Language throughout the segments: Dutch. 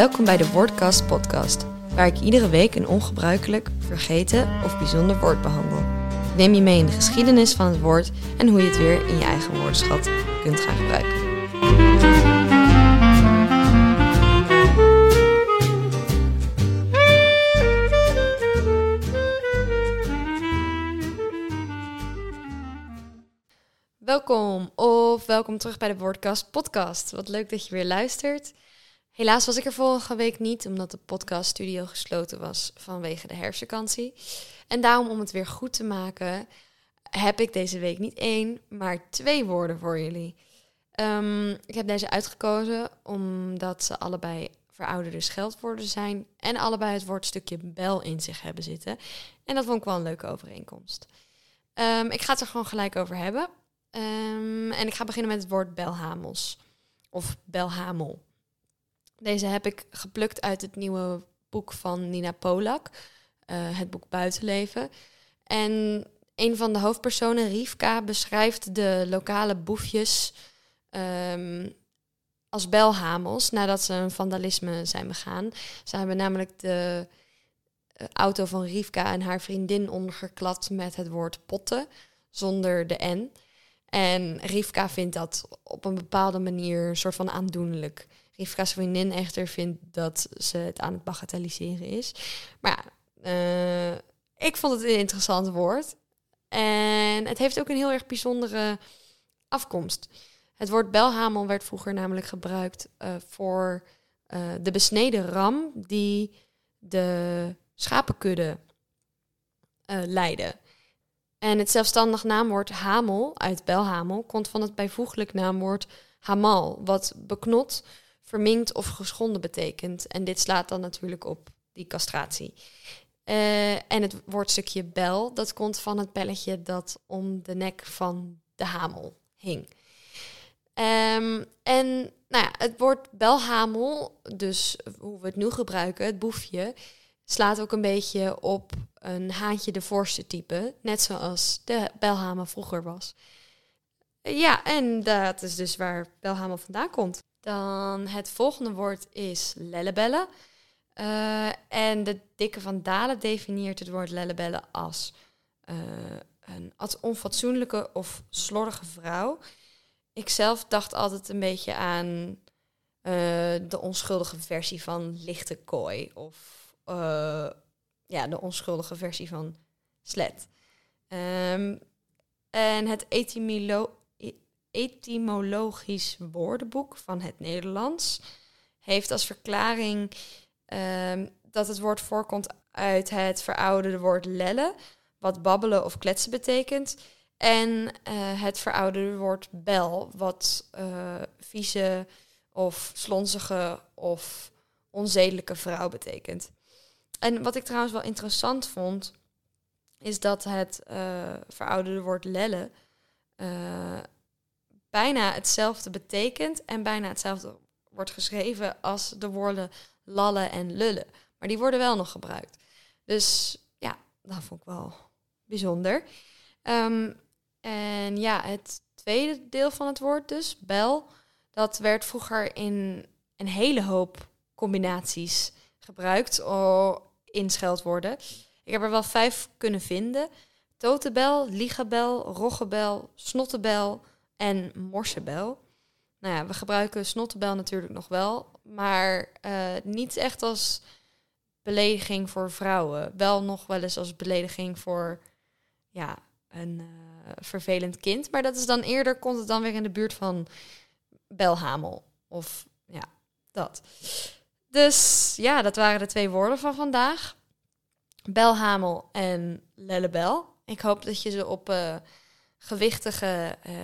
Welkom bij de Woordcast podcast, waar ik iedere week een ongebruikelijk, vergeten of bijzonder woord behandel. Ik neem je mee in de geschiedenis van het woord en hoe je het weer in je eigen woordenschat kunt gaan gebruiken. Welkom of welkom terug bij de Woordcast podcast. Wat leuk dat je weer luistert. Helaas was ik er vorige week niet, omdat de podcaststudio gesloten was vanwege de herfstvakantie. En daarom, om het weer goed te maken, heb ik deze week niet één, maar twee woorden voor jullie. Ehm, ik heb deze uitgekozen omdat ze allebei verouderde scheldwoorden zijn en allebei het woordstukje bel in zich hebben zitten. En dat vond ik wel een leuke overeenkomst. Ehm, ik ga het er gewoon gelijk over hebben. Ehm, en ik ga beginnen met het woord belhamels of belhamel. Deze heb ik geplukt uit het nieuwe boek van Nina Polak, eh, het boek Buitenleven. En een van de hoofdpersonen, Rivka, beschrijft de lokale boefjes ehm, als belhamels nadat ze een vandalisme zijn begaan. Ze hebben namelijk de eh, auto van Rivka en haar vriendin ondergeklad met het woord potten zonder de N. En Rivka vindt dat op een bepaalde manier een soort van aandoenlijk. Rivka's vriendin echter vindt dat ze het aan het bagatelliseren is. Maar uh, ik vond het een interessant woord. En het heeft ook een heel erg bijzondere afkomst. Het woord belhamel werd vroeger namelijk gebruikt uh, voor uh, de besneden ram die de schapenkudde leidde. En het zelfstandig naamwoord hamel uit belhamel komt van het bijvoeglijk naamwoord hamal, wat beknot, verminkt of geschonden betekent. En dit slaat dan natuurlijk op die castratie. Uh, en het woordstukje bel, dat komt van het belletje dat om de nek van de hamel hing. Um, en nou ja, het woord belhamel, dus hoe we het nu gebruiken, het boefje, slaat ook een beetje op een haantje de voorste type, net zoals de belhamel vroeger was. Ja, en dat is dus waar belhamel vandaan komt. Dan het volgende woord is lellebellen. Uh, en de dikke van Dalen definieert het woord lellebellen als uh, een onfatsoenlijke of slordige vrouw. Ik zelf dacht altijd een beetje aan uh, de onschuldige versie van lichte kooi of ja, de onschuldige versie van slet. Um, en het etymolo etymologisch woordenboek van het Nederlands heeft als verklaring um, dat het woord voorkomt uit het verouderde woord lellen, wat babbelen of kletsen betekent. En uh, het verouderde woord bel, wat uh, vieze of slonzige of onzedelijke vrouw betekent. En wat ik trouwens wel interessant vond, is dat het uh, verouderde woord lellen bijna hetzelfde betekent en bijna hetzelfde wordt geschreven als de woorden lallen en lullen. Maar die worden wel nog gebruikt. Dus ja, dat vond ik wel bijzonder. Um, en ja, het tweede deel van het woord dus, bel, dat werd vroeger in een hele hoop combinaties gebruikt in scheldwoorden. Ik heb er wel vijf kunnen vinden. Totebel, liegebel, roggebel, snottebel en morsebel. Nou ja, we gebruiken snottebel natuurlijk nog wel, maar uh, niet echt als belediging voor vrouwen. Wel nog wel eens als belediging voor ja, een uh, vervelend kind. Maar dat is dan eerder, komt het dan weer in de buurt van belhamel. Of ja, dat. Dus ja, dat waren de twee woorden van vandaag. Belhamel en lellebel. Ik hoop dat je ze op uh, gewichtige, uh,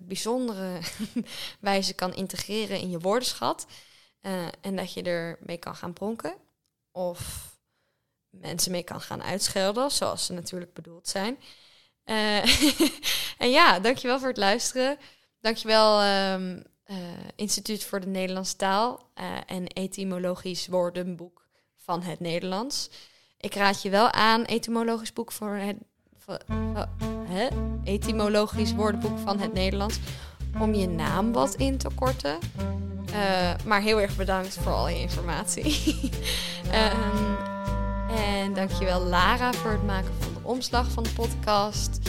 bijzondere wijze kan integreren in je woordenschat. Uh, en dat je ermee kan gaan pronken. Of mensen mee kan gaan uitschelden, zoals ze natuurlijk bedoeld zijn. en ja, dankjewel voor het luisteren. Dankjewel um, uh, Instituut voor de Nederlandse Taal en Etymologisch Woordenboek van het Nederlands. Ik raad je wel aan, etymologisch boek voor het hè? etymologisch woordenboek van het Nederlands, om je naam wat in te korten. Uh, maar heel erg bedankt voor al je informatie. um, en dankjewel Lara voor het maken van de omslag van de podcast.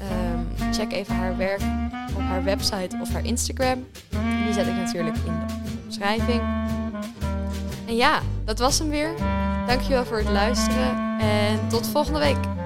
Um, check even haar werk op haar website of haar Instagram. Die zet ik natuurlijk in de omschrijving. En ja, dat was hem weer. Dankjewel voor het luisteren en tot volgende week.